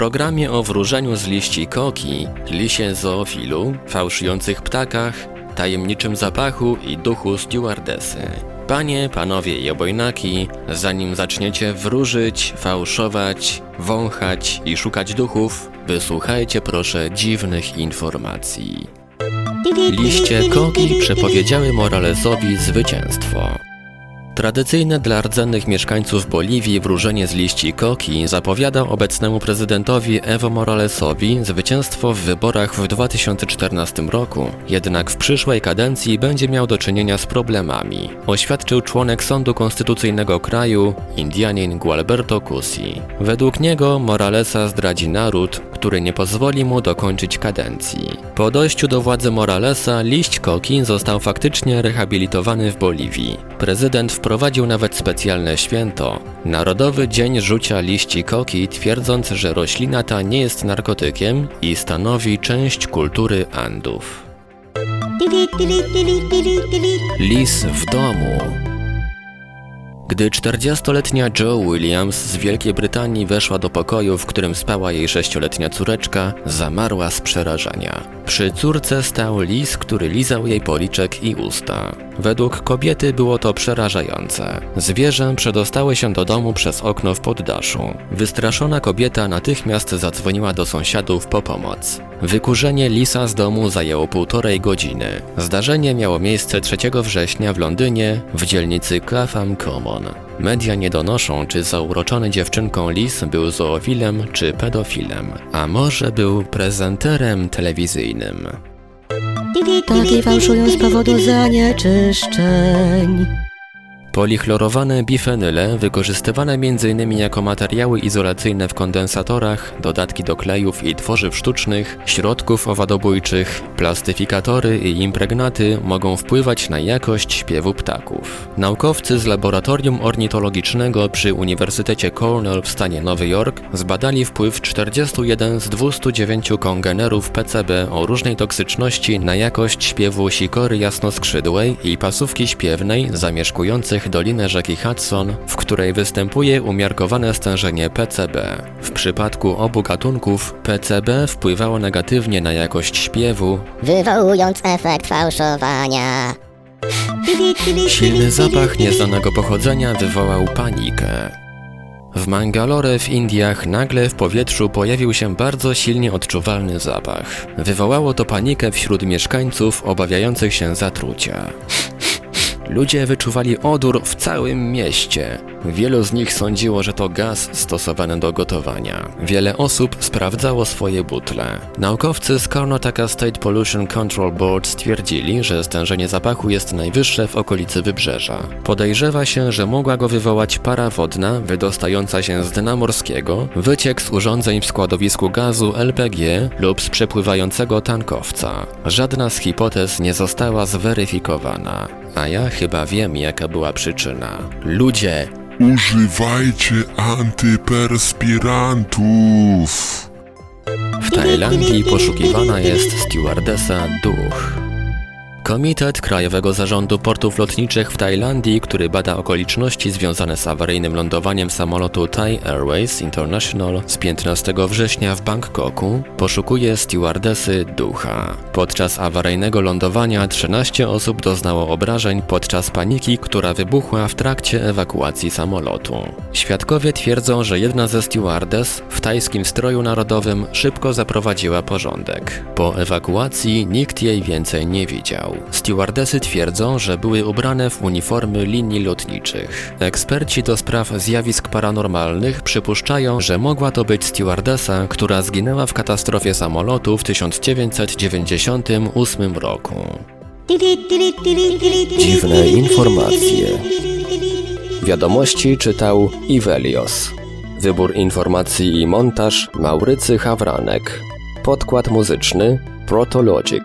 Programie o wróżeniu z liści koki, lisie zoofilu, fałszujących ptakach, tajemniczym zapachu i duchu stewardesy. Panie, panowie i obojnaki, zanim zaczniecie wróżyć, fałszować, wąchać i szukać duchów, wysłuchajcie proszę dziwnych informacji. Liście koki przepowiedziały Moralesowi zwycięstwo. Tradycyjne dla rdzennych mieszkańców Boliwii wróżenie z liści koki zapowiadał obecnemu prezydentowi Evo Moralesowi zwycięstwo w wyborach w 2014 roku, jednak w przyszłej kadencji będzie miał do czynienia z problemami, oświadczył członek Sądu Konstytucyjnego kraju, Indianin Gualberto Cusi. Według niego Moralesa zdradzi naród, który nie pozwoli mu dokończyć kadencji. Po dojściu do władzy Moralesa liść koki został faktycznie rehabilitowany w Boliwii. Prezydent wprowadził nawet specjalne święto Narodowy Dzień Rzucia Liści Koki, twierdząc, że roślina ta nie jest narkotykiem i stanowi część kultury Andów. Lis w domu. Gdy 40-letnia Joe Williams z Wielkiej Brytanii weszła do pokoju, w którym spała jej sześcioletnia córeczka, zamarła z przerażenia. Przy córce stał lis, który lizał jej policzek i usta. Według kobiety było to przerażające. Zwierzę przedostało się do domu przez okno w poddaszu. Wystraszona kobieta natychmiast zadzwoniła do sąsiadów po pomoc. Wykurzenie lisa z domu zajęło półtorej godziny. Zdarzenie miało miejsce 3 września w Londynie w dzielnicy Clapham Common. Media nie donoszą, czy zauroczony dziewczynką lis był zoofilem czy pedofilem, a może był prezenterem telewizyjnym. Ptaki fałszują z powodu zanieczyszczeń. Polichlorowane bifenyle, wykorzystywane m.in. jako materiały izolacyjne w kondensatorach, dodatki do klejów i tworzyw sztucznych, środków owadobójczych, plastyfikatory i impregnaty mogą wpływać na jakość śpiewu ptaków. Naukowcy z laboratorium ornitologicznego przy Uniwersytecie Cornell w stanie Nowy Jork zbadali wpływ 41 z 209 kongenerów PCB o różnej toksyczności na jakość śpiewu sikory jasnoskrzydłej i pasówki śpiewnej zamieszkujących dolinę rzeki Hudson, w której występuje umiarkowane stężenie PCB. W przypadku obu gatunków PCB wpływało negatywnie na jakość śpiewu, Wywołując efekt fałszowania. silny zapach nieznanego pochodzenia wywołał panikę. W Mangalore w Indiach nagle w powietrzu pojawił się bardzo silnie odczuwalny zapach. Wywołało to panikę wśród mieszkańców obawiających się zatrucia. Ludzie wyczuwali odór w całym mieście. Wielu z nich sądziło, że to gaz stosowany do gotowania. Wiele osób sprawdzało swoje butle. Naukowcy z Karnataka State Pollution Control Board stwierdzili, że stężenie zapachu jest najwyższe w okolicy wybrzeża. Podejrzewa się, że mogła go wywołać para wodna wydostająca się z dna morskiego, wyciek z urządzeń w składowisku gazu LPG lub z przepływającego tankowca. Żadna z hipotez nie została zweryfikowana. A ja chyba wiem, jaka była przyczyna. Ludzie, Używajcie antyperspirantów. w Tajlandii poszukiwana jest stewardesa Duch. Komitet Krajowego Zarządu Portów Lotniczych w Tajlandii, który bada okoliczności związane z awaryjnym lądowaniem samolotu Thai Airways International z 15 września w Bangkoku, poszukuje stewardesy Ducha. Podczas awaryjnego lądowania 13 osób doznało obrażeń podczas paniki, która wybuchła w trakcie ewakuacji samolotu. Świadkowie twierdzą, że jedna ze stewardes w tajskim stroju narodowym szybko zaprowadziła porządek. Po ewakuacji nikt jej więcej nie widział. Stewardesy twierdzą, że były ubrane w uniformy linii lotniczych. Eksperci do spraw zjawisk paranormalnych przypuszczają, że mogła to być stewardesa, która zginęła w katastrofie samolotu w 1998 roku. Dziwne informacje. Wiadomości czytał Ivelios. Wybór informacji i montaż Maurycy Hawranek. Podkład muzyczny Protologic.